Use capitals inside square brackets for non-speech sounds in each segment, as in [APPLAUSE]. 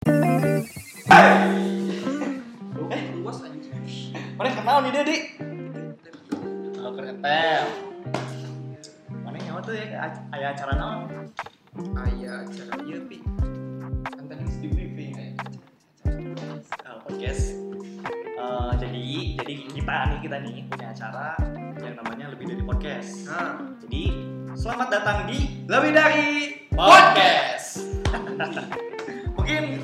Eh, luas. Mana kenal nih Dedi? Kalau keretel. Mana nyawa tuh ya ac- aya acara naon? Aya acara ieu pi. Kan tadi di briefing aya. Uh, podcast. Eh, jadi jadi kita nih kita nih punya acara yang namanya lebih dari podcast. Nah, Jadi selamat datang di lebih dari podcast. [LAUGHS] Mungkin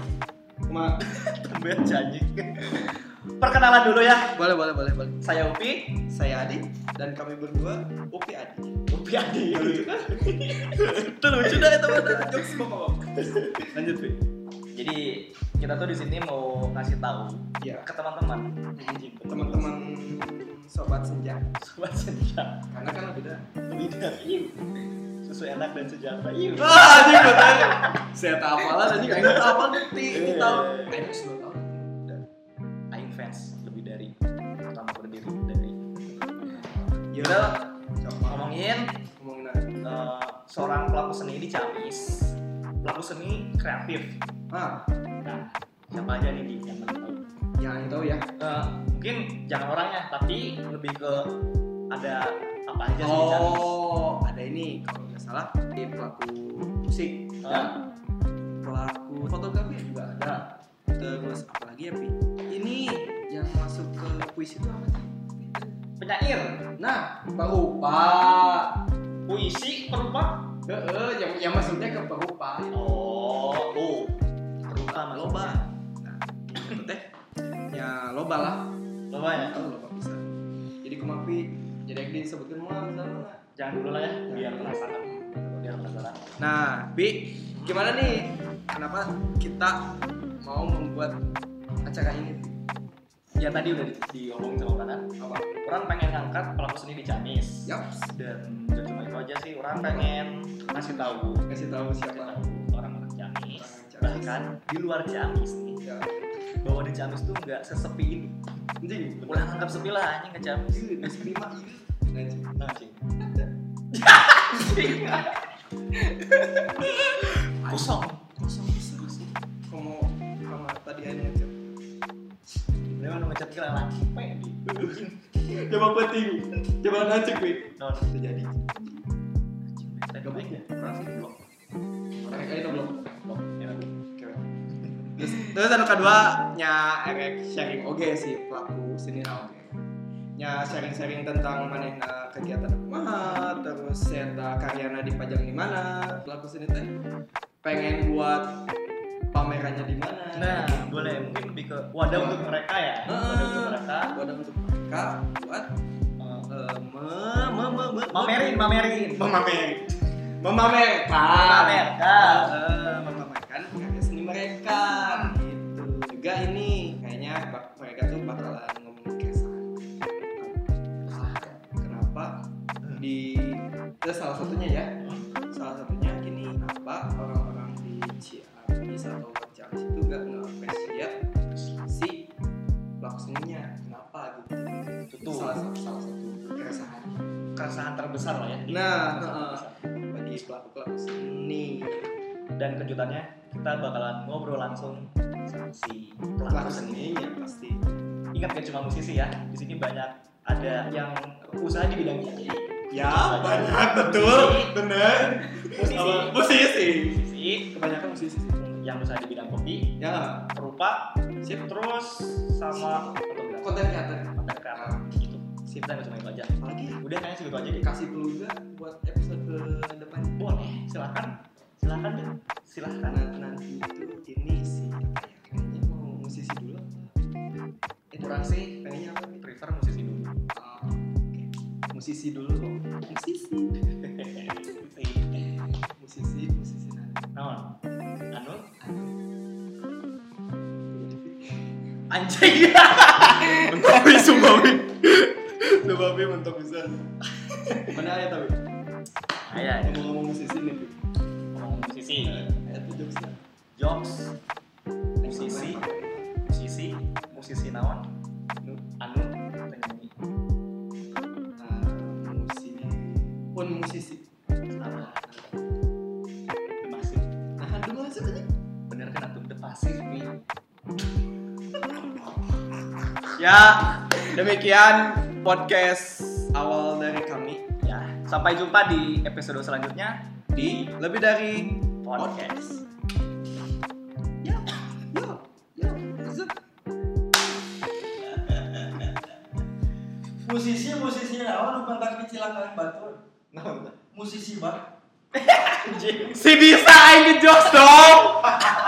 Ma, [LAUGHS] tambahan janji. Perkenalan dulu ya. boleh boleh boleh boleh. Saya Upi, Saya Adi dan kami berdua Upi Adi. Upi Adi. [LAUGHS] Itu lucu dah itu mana jokes. Lanjut Pi. Jadi kita tuh di sini mau ngasih tahu Ya, ke teman-teman, teman-teman sobat senja sobat senja, karena kan lebih dah. Susu enak dan sejahtera. Iya. Ah, anjing betul. Saya tak apalah anjing enggak ingat apa nanti di Iya. tahun. Ayo sebelum tahun. Aing fans lebih dari pertama berdiri dari Ya udah, coba ngomongin ngomongin eh, seorang pelaku seni di Ciamis, pelaku seni kreatif. Ah, Nah, siapa aja nih di yang tahu? yang tahu ya. Eh, mungkin jangan orangnya, tapi lebih ke ada apa aja sih. Oh, ada ini kalau salah di pelaku musik Ah. dan pelaku fotografi juga ada. Terus apa lagi ya Pi? Ini yang masuk ke puisi itu apa sih? Penyair, Nah, perupa. puisi, perupa. Heeh, yang yang masuknya ke perupa. Oh, oh. Perupa maksudnya. Loba. Nah, itu teh ya loba lah. Loba ya. Kalau loba bisa. Jadi kumapi jadi yang disebutkan mah. Jangan dulu lah ya, biar penasaran. Penasaran. Nah, Bi, gimana nih? Kenapa kita mau membuat acara ini? Ya tadi udah di- diomongin sama orang kan. Apa? Orang pengen ngangkat pelaku seni di Ciamis. Yap, Dan cuma itu aja sih, orang pengen ngasih tahu kasih tahu siapa. orang-orang Ciamis, bahkan di luar Ciamis nih, Ya. bahwa di Ciamis tuh nggak sesepi itu. Anjing, Ulah anggap sepi lah anjing ke Ciamis. Iya, nasi lima iya. Anjing. [LAUGHS] [LAUGHS] Kosong. Kosong bisa sih. Kamu sama tadi aja ngechat. Memang nu ngechat kira laki pe di. Coba penting. Coba ngecek, Bi. Non. Terjadi. Tadi Gabung. aja. Orang sih blok. Oke, itu belum. Blok. Ya, Oke. Terus, terus anu kedua nya erek sharing oge sih pelaku seni oge. Nya sharing-sharing tentang manehna kegiatan kumaha, terus eta karyana dipajang di mana, pelaku seni teh pengen buat pamerannya di mana. Nah, boleh mungkin lebih ke wadah untuk mereka ya. Wadah untuk mereka. Wadah untuk mereka buat Eh, eh, me, me, me, me, Mamerin, mamerin. memamer memamerkan Memamerkan. Memamerkan karya seni mereka gitu juga ini terus salah satunya ya salah satunya gini kenapa orang-orang di Ciamis atau Ciamis itu gak nge-appreciate si pelaku seninya kenapa gitu Itu itu salah satu salah satu keresahan keresahan terbesar lah ya. Nah, terbesar. bagi pelaku pelaku seni Dan kejutannya kita bakalan ngobrol langsung sama si pelaku pelaku seni. seni ya pasti Ingat gak cuma musisi ya, di sini banyak ada yang usaha di bidang ini. Ya banyak betul bener Musisi. Musisi Musisi kebanyakan musisi sih yang usaha di bidang kopi, ya perupa, sip terus sama konten kreator Konten kreator gitu. Sip dan cuma itu aja. apalagi Udah kayaknya segitu aja deh. kasih dulu juga buat episode ke depan Boleh, silakan. Silakan deh. Silakan. nah, nanti itu ini sih ya kayaknya mau musisi dulu Kurang sih pengennya apa prefer musisi dulu. Musisi dulu [LAUGHS] musisi musisi musisi nanti Naon? Anu? Anu. Anjing. [LAUGHS] mentok sumpah wi sumpah wi mentok bisa mana ayat tapi Aya, ngomong-ngomong musisi nih ngomong musisi. ayat tuh jokesnya Jokes, musisi, musisi, musisi naon? Pun musisi. The Massive. nah aja aja Bener kan The Passive. kami. [LAUGHS] Ya, demikian podcast awal dari kami Ya, sampai jumpa di episode selanjutnya di lebih dari podcast. Ya, ya, ya. [LAUGHS] zet. musisi musisi naon nu pentak dicilangkan batur Nah, musisi bah [LAUGHS] Si bisa aing ngejokes dong. [LAUGHS]